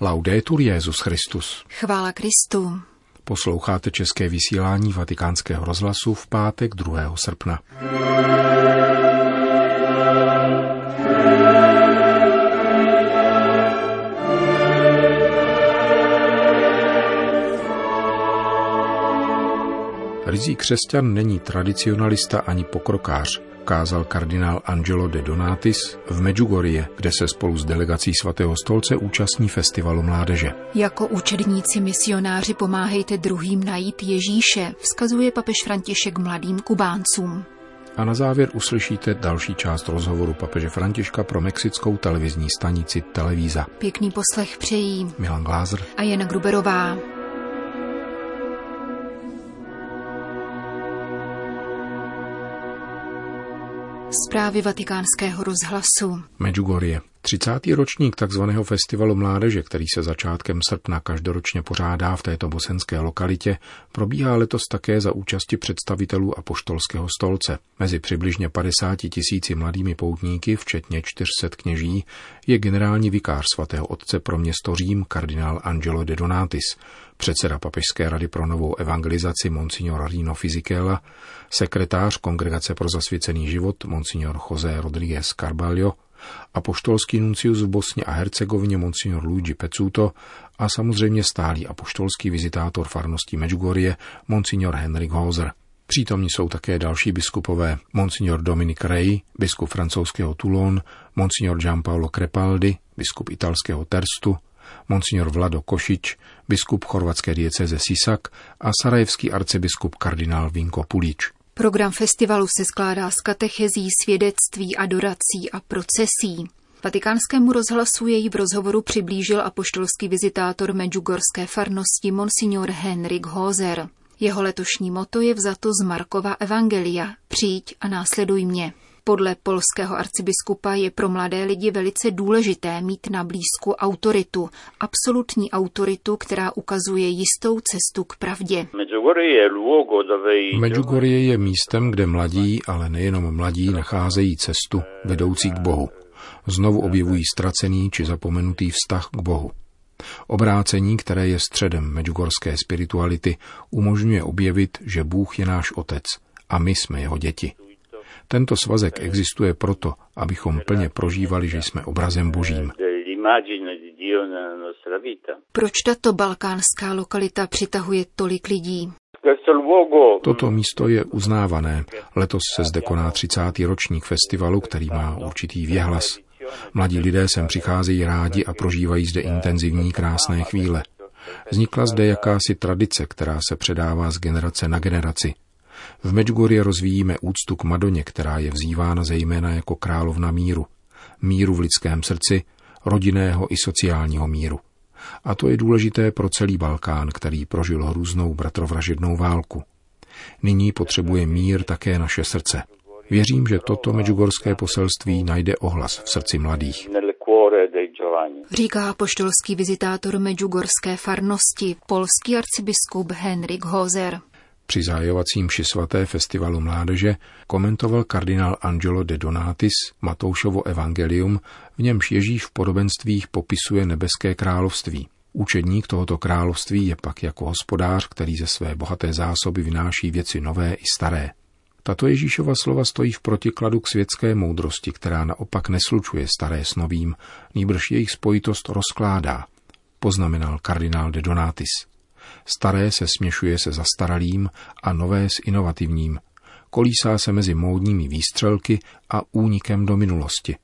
Laudetur Jezus Christus. Chvála Kristu. Posloucháte české vysílání Vatikánského rozhlasu v pátek 2. srpna. Rizí křesťan není tradicionalista ani pokrokář, kázal kardinál Angelo de Donatis v Medjugorje, kde se spolu s delegací svatého stolce účastní festivalu mládeže. Jako učedníci misionáři pomáhejte druhým najít Ježíše, vzkazuje papež František mladým Kubáncům. A na závěr uslyšíte další část rozhovoru papeže Františka pro mexickou televizní stanici Televíza. Pěkný poslech přejí Milan Glázer a Jana Gruberová. Zprávy vatikánského rozhlasu. Medjugorje. 30. ročník tzv. festivalu mládeže, který se začátkem srpna každoročně pořádá v této bosenské lokalitě, probíhá letos také za účasti představitelů apoštolského stolce. Mezi přibližně 50 tisíci mladými poutníky, včetně 400 kněží, je generální vikář svatého otce pro město Řím kardinál Angelo de Donatis, předseda Papežské rady pro novou evangelizaci Monsignor Rino Fisichella, sekretář Kongregace pro zasvěcený život Monsignor José Rodríguez Carballo, apoštolský nuncius v Bosně a Hercegovině Monsignor Luigi Pecuto a samozřejmě stálý apoštolský vizitátor farnosti Medjugorje Monsignor Henrik Hoser. Přítomní jsou také další biskupové Monsignor Dominic Rey, biskup francouzského Toulon, Monsignor Gianpaolo Crepaldi, biskup italského Terstu, Monsignor Vlado Košič, biskup chorvatské dieceze Sisak a sarajevský arcibiskup kardinál Vinko Pulič. Program festivalu se skládá z katechezí, svědectví, adorací a procesí. Vatikánskému rozhlasu jej v rozhovoru přiblížil apoštolský vizitátor Medjugorské farnosti Monsignor Henrik Hoser. Jeho letošní moto je vzato z Markova Evangelia. Přijď a následuj mě. Podle polského arcibiskupa je pro mladé lidi velice důležité mít na blízku autoritu, absolutní autoritu, která ukazuje jistou cestu k pravdě. Medjugorje je místem, kde mladí, ale nejenom mladí, nacházejí cestu vedoucí k Bohu. Znovu objevují ztracený či zapomenutý vztah k Bohu. Obrácení, které je středem medjugorské spirituality, umožňuje objevit, že Bůh je náš Otec a my jsme jeho děti. Tento svazek existuje proto, abychom plně prožívali, že jsme obrazem Božím. Proč tato balkánská lokalita přitahuje tolik lidí? Toto místo je uznávané. Letos se zde koná 30. ročník festivalu, který má určitý věhlas. Mladí lidé sem přicházejí rádi a prožívají zde intenzivní krásné chvíle. Vznikla zde jakási tradice, která se předává z generace na generaci. V Medjugorje rozvíjíme úctu k Madoně, která je vzývána zejména jako královna míru. Míru v lidském srdci, rodinného i sociálního míru. A to je důležité pro celý Balkán, který prožil hrůznou bratrovražednou válku. Nyní potřebuje mír také naše srdce. Věřím, že toto medjugorské poselství najde ohlas v srdci mladých. Říká poštolský vizitátor medjugorské farnosti, polský arcibiskup Henrik Hozer. Při zájovacím ši svaté festivalu mládeže komentoval kardinál Angelo de Donatis Matoušovo evangelium, v němž Ježíš v podobenstvích popisuje nebeské království. Učedník tohoto království je pak jako hospodář, který ze své bohaté zásoby vynáší věci nové i staré. Tato Ježíšova slova stojí v protikladu k světské moudrosti, která naopak neslučuje staré s novým, nýbrž jejich spojitost rozkládá, poznamenal kardinál de Donatis. Staré se směšuje se zastaralým a nové s inovativním. Kolísá se mezi módními výstřelky a únikem do minulosti.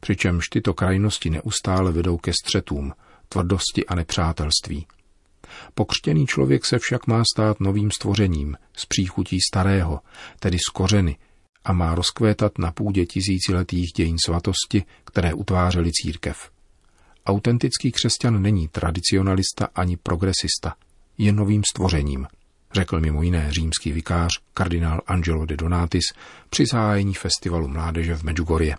Přičemž tyto krajnosti neustále vedou ke střetům, tvrdosti a nepřátelství. Pokřtěný člověk se však má stát novým stvořením, z příchutí starého, tedy z kořeny, a má rozkvétat na půdě tisíciletých dějin svatosti, které utvářely církev. Autentický křesťan není tradicionalista ani progresista – je novým stvořením, řekl mimo jiné římský vikář kardinál Angelo de Donatis při zájení festivalu mládeže v Medjugorje.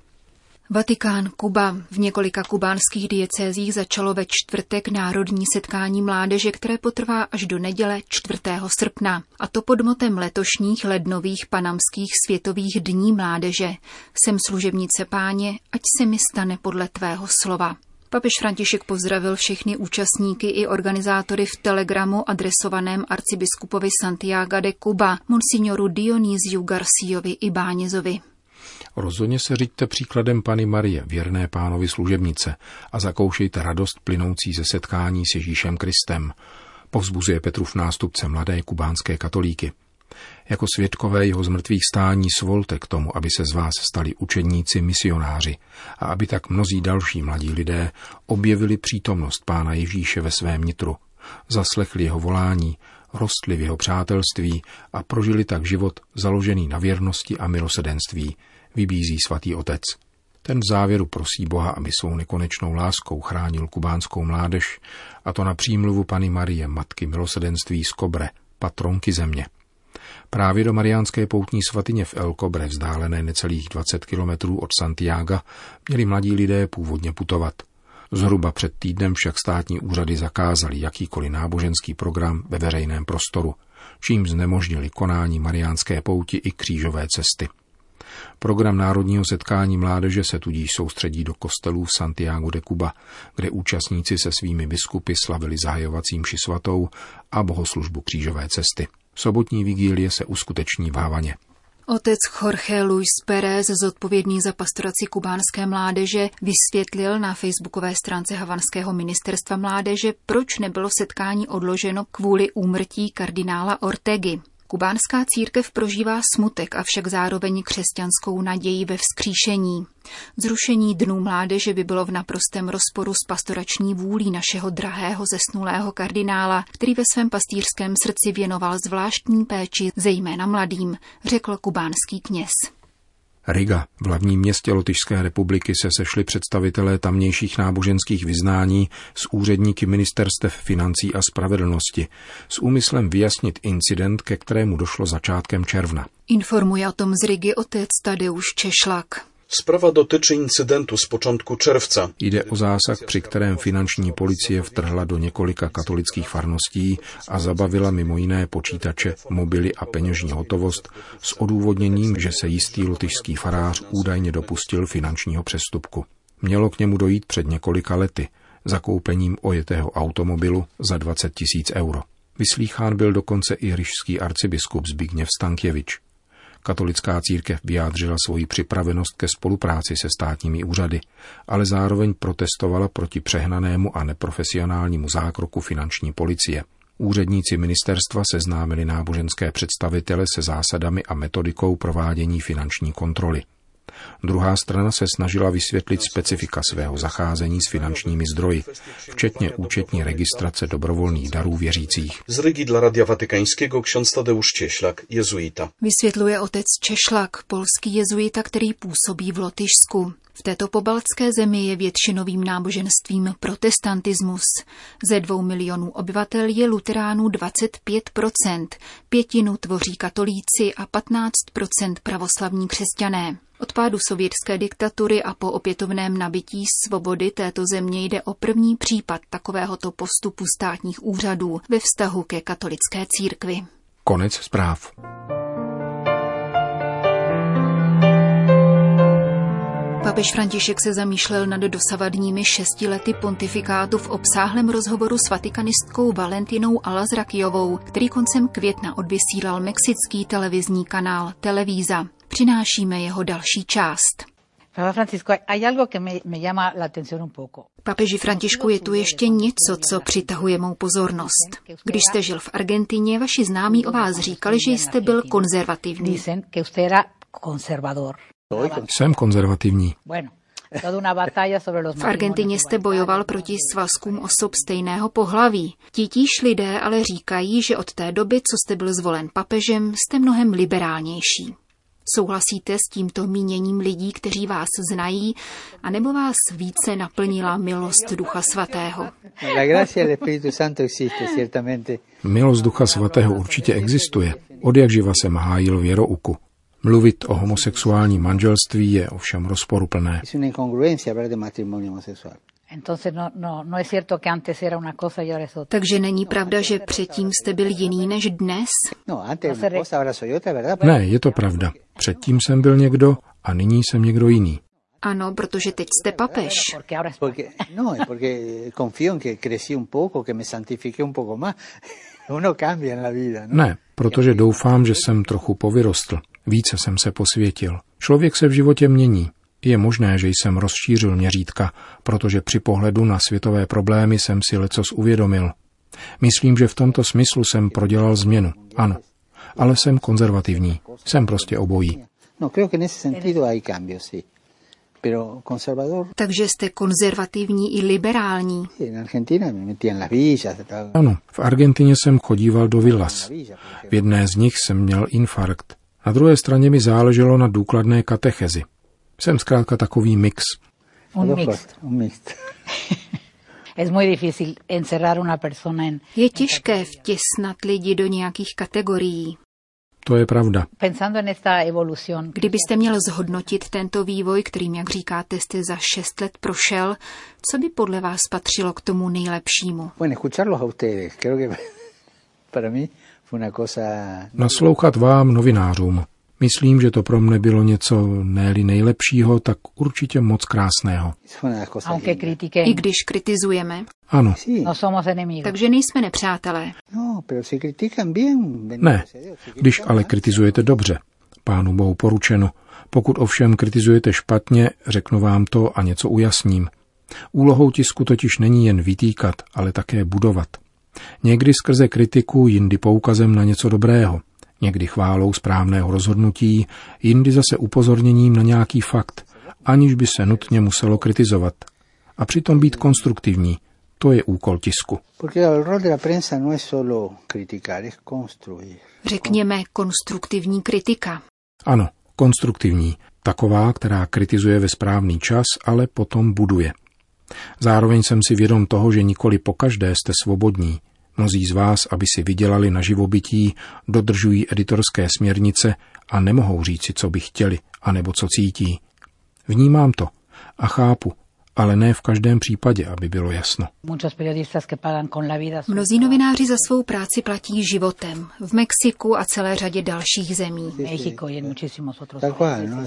Vatikán, Kuba. V několika kubánských diecézích začalo ve čtvrtek národní setkání mládeže, které potrvá až do neděle 4. srpna. A to pod motem letošních lednových panamských světových dní mládeže. Jsem služebnice páně, ať se mi stane podle tvého slova. Papež František pozdravil všechny účastníky i organizátory v telegramu adresovaném arcibiskupovi Santiago de Cuba, monsignoru Dionýziu Garciovi i Bánězovi. Rozhodně se říďte příkladem Pany Marie, věrné pánovi služebnice, a zakoušejte radost plynoucí ze setkání s Ježíšem Kristem. Povzbuzuje Petrův nástupce mladé kubánské katolíky. Jako svědkové jeho zmrtvých stání svolte k tomu, aby se z vás stali učedníci misionáři a aby tak mnozí další mladí lidé objevili přítomnost Pána Ježíše ve svém nitru, zaslechli jeho volání, rostli v jeho přátelství a prožili tak život založený na věrnosti a milosedenství, vybízí svatý otec. Ten v závěru prosí Boha, aby svou nekonečnou láskou chránil kubánskou mládež, a to na přímluvu Pany Marie, matky milosedenství z Kobre, patronky země. Právě do Mariánské poutní svatyně v El Cobre, vzdálené necelých 20 kilometrů od Santiago, měli mladí lidé původně putovat. Zhruba před týdnem však státní úřady zakázali jakýkoliv náboženský program ve veřejném prostoru, čím znemožnili konání Mariánské pouti i křížové cesty. Program národního setkání mládeže se tudíž soustředí do kostelů v Santiago de Cuba, kde účastníci se svými biskupy slavili zahajovacím ši svatou a bohoslužbu křížové cesty. Sobotní vigílie se uskuteční v Havaně. Otec Jorge Luis Pérez, zodpovědný za pastoraci kubánské mládeže, vysvětlil na facebookové stránce Havanského ministerstva mládeže, proč nebylo setkání odloženo kvůli úmrtí kardinála Ortegy. Kubánská církev prožívá smutek, avšak zároveň křesťanskou naději ve vzkříšení. Zrušení dnů mládeže by bylo v naprostém rozporu s pastorační vůlí našeho drahého zesnulého kardinála, který ve svém pastýřském srdci věnoval zvláštní péči zejména mladým, řekl kubánský kněz. Riga, v hlavním městě Lotyšské republiky, se sešli představitelé tamnějších náboženských vyznání s úředníky ministerstev financí a spravedlnosti s úmyslem vyjasnit incident, ke kterému došlo začátkem června. Informuje o tom z Rigi otec Tadeusz Češlak. Sprawa dotyczy incydentu z początku czerwca. Jde o zásah, při kterém finanční policie vtrhla do několika katolických farností a zabavila mimo jiné počítače, mobily a peněžní hotovost s odůvodněním, že se jistý lotyšský farář údajně dopustil finančního přestupku. Mělo k němu dojít před několika lety, zakoupením ojetého automobilu za 20 tisíc euro. Vyslýchán byl dokonce i ryšský arcibiskup Zbigněv Stankěvič. Katolická církev vyjádřila svoji připravenost ke spolupráci se státními úřady, ale zároveň protestovala proti přehnanému a neprofesionálnímu zákroku finanční policie. Úředníci ministerstva seznámili náboženské představitele se zásadami a metodikou provádění finanční kontroly. Druhá strana se snažila vysvětlit specifika svého zacházení s finančními zdroji, včetně účetní registrace dobrovolných darů věřících. Z Rygi dla Radia Watykańskiego ksiądz Tadeusz Cieślak, jezuita. Vysvětluje otec Češlak, polský jezuita, který působí v Lotyšsku. V této pobaltské zemi je většinovým náboženstvím protestantismus. Ze dvou milionů obyvatel je luteránů 25%, pětinu tvoří katolíci a 15% pravoslavní křesťané. Od pádu sovětské diktatury a po opětovném nabití svobody této země jde o první případ takovéhoto postupu státních úřadů ve vztahu ke katolické církvi. Konec zpráv. Papež František se zamýšlel nad dosavadními šesti lety pontifikátu v obsáhlém rozhovoru s vatikanistkou Valentinou Alazrakijovou, který koncem května odvysílal mexický televizní kanál Televíza. Přinášíme jeho další část. Papeži Františku, je tu ještě něco, co přitahuje mou pozornost. Když jste žil v Argentině, vaši známí o vás říkali, že jste byl konzervativní. Jsem konzervativní. V Argentině jste bojoval proti svazkům osob stejného pohlaví. Titíž lidé ale říkají, že od té doby, co jste byl zvolen papežem, jste mnohem liberálnější. Souhlasíte s tímto míněním lidí, kteří vás znají, anebo vás více naplnila milost Ducha Svatého? Milost Ducha Svatého určitě existuje. Od jak živa jsem hájil věrouku. Mluvit o homosexuálním manželství je ovšem rozporuplné. No, no Takže není pravda, že předtím jste byl jiný než dnes? No, ne, je to pravda. Předtím jsem byl někdo a nyní jsem někdo jiný. Ano, protože teď jste papež. Porque, no, es porque confío en que crecí un poco, que me santifiqué un poco más. Uno cambia en la vida, ¿no? Ne, protože doufám, že jsem trochu povyrostl. Více jsem se posvětil. Člověk se v životě mění. Je možné, že jsem rozšířil měřítka, protože při pohledu na světové problémy jsem si lecos uvědomil. Myslím, že v tomto smyslu jsem prodělal změnu. Ano. Ale jsem konzervativní. Jsem prostě obojí. No, creo que en ese sentido hay cambios, sí. Pero conservador, Takže jste konzervativní i liberální. Ano, v Argentině jsem chodíval do villas. V jedné z nich jsem měl infarkt. Na druhé straně mi záleželo na důkladné katechezi. Jsem zkrátka takový mix. Un mix. un mixto. Es muy difícil encerrar una persona en... Je těžké vtěsnat lidi do nějakých kategorií. To je pravda. Pensando en esta evolución, Kdybyste měl zhodnotit tento vývoj, kterým, jak říkáte, jste za šest let prošel, co by podle vás patřilo k tomu nejlepšímu? Bueno, escucharlos a ustedes, creo que para mí fue una cosa... Naslouchat vám, novinářům. Myslím, že to pro mne bylo něco ne nejlepšího, tak určitě moc krásného. I když kritizujeme, Ano, no takže nejsme nepřátelé. no, ne. Když ale kritizujete dobře. Pánu Bohu poručeno. Pokud ovšem kritizujete špatně, řeknu vám to a něco ujasním. Úlohou tisku totiž není jen vytýkat, ale také budovat. Někdy skrze kritiku, jindy poukazem na něco dobrého. Někdy chválou správného rozhodnutí, jindy zase upozorněním na nějaký fakt, aniž by se nutně muselo kritizovat. A přitom být konstruktivní. To je úkol tisku. Porque el rol de la prensa no es solo criticar, es construir. Řekněme konstruktivní kritika. Ano, konstruktivní. Taková, která kritizuje ve správný čas, ale potom buduje. Zároveň jsem si vědom toho, že nikoli po každé jste svobodní. Mnozí z vás, aby si vydělali na živobytí, dodržují editorské směrnice a nemohou říci, co by chtěli, anebo co cítí. Vnímám to a chápu, ale ne v každém případě, aby bylo jasno. Muchos periodistas que pagan con la vida. su- Mnozí novináři za svou práci platí životem. V Mexiku a celé řadě dalších zemí. ¿no?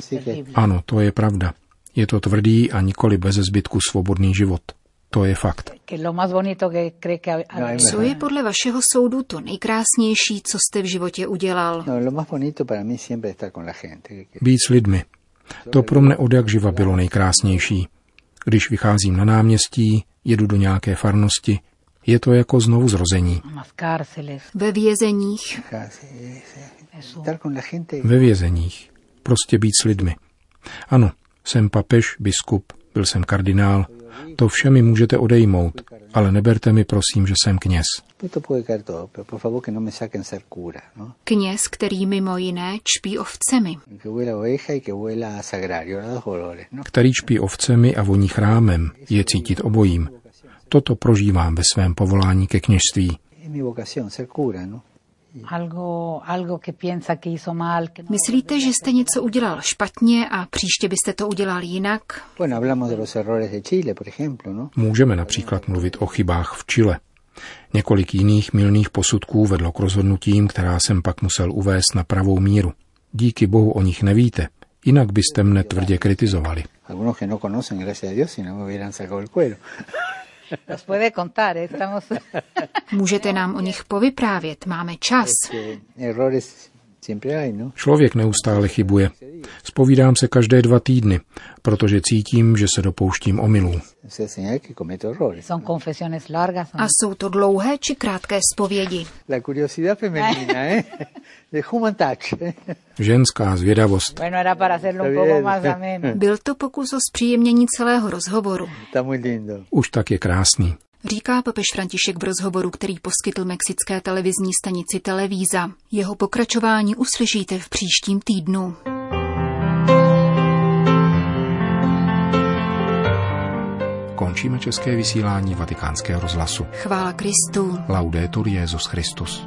Ano, to je pravda. Je to tvrdý a nikoli bez zbytku svobodný život. To je fakt. Que lo más bonito que cree que... ha- hay Co je podle vašeho soudu to nejkrásnější, co jste v životě udělal? No, lo más bonito para mí siempre es estar con la gente. que- que- Být s lidmi. To pro mne od jak živa bylo nejkrásnější. Když vycházím na náměstí, jedu do nějaké farnosti, je to jako znovu zrození. Ve vězeních, la gente. Ve vězeních. Prostě být s lidmi. Ano, jsem papež, biskup, byl jsem kardinál. To vše mi můžete odejmout, ale neberte mi prosím, že jsem kněz. No me saquen ser cura, ¿no? kněz, který mimo jiné čpí ovcemi. ¿no? Který čpí ovcemi a voní chrámem, je cítit obojím. Toto prožívám ve svém povolání ke kněžství. ¿No? Algo, algo que piensa que hizo mal. Que no- Myslíte, že jste něco udělal špatně a příště byste to udělal jinak? Bueno, hablamos de los errores de Chile, por ejemplo, ¿no? Můžeme například mluvit o chybách v Chile. Několik jiných milných posudků vedlo k rozhodnutím, která jsem pak musel uvést na pravou míru. Díky bohu o nich nevíte, jinak byste mne tvrdě kritizovali. ¿Eh? estamos... Můžete nám o nich povyprávět, máme čas. ¿No? Člověk neustále chybuje. Spovídám se každé dva týdny, protože cítím, že se dopouštím omylů. A jsou to dlouhé či krátké zpovědi? La curiosidad femenina, ¿eh? De human touch. Ženská zvědavost. Bueno, era para hacerlo un Está poco bien. más ameno. Byl to pokus o zpříjemnění celého rozhovoru. Už tak je krásný. Říká papež František v rozhovoru, který poskytl mexické televizní stanici Televíza. Jeho pokračování uslyšíte v příštím týdnu. Končíme české vysílání vatikánského rozhlasu. Chvála Kristu. Laudetur Jezus Christus.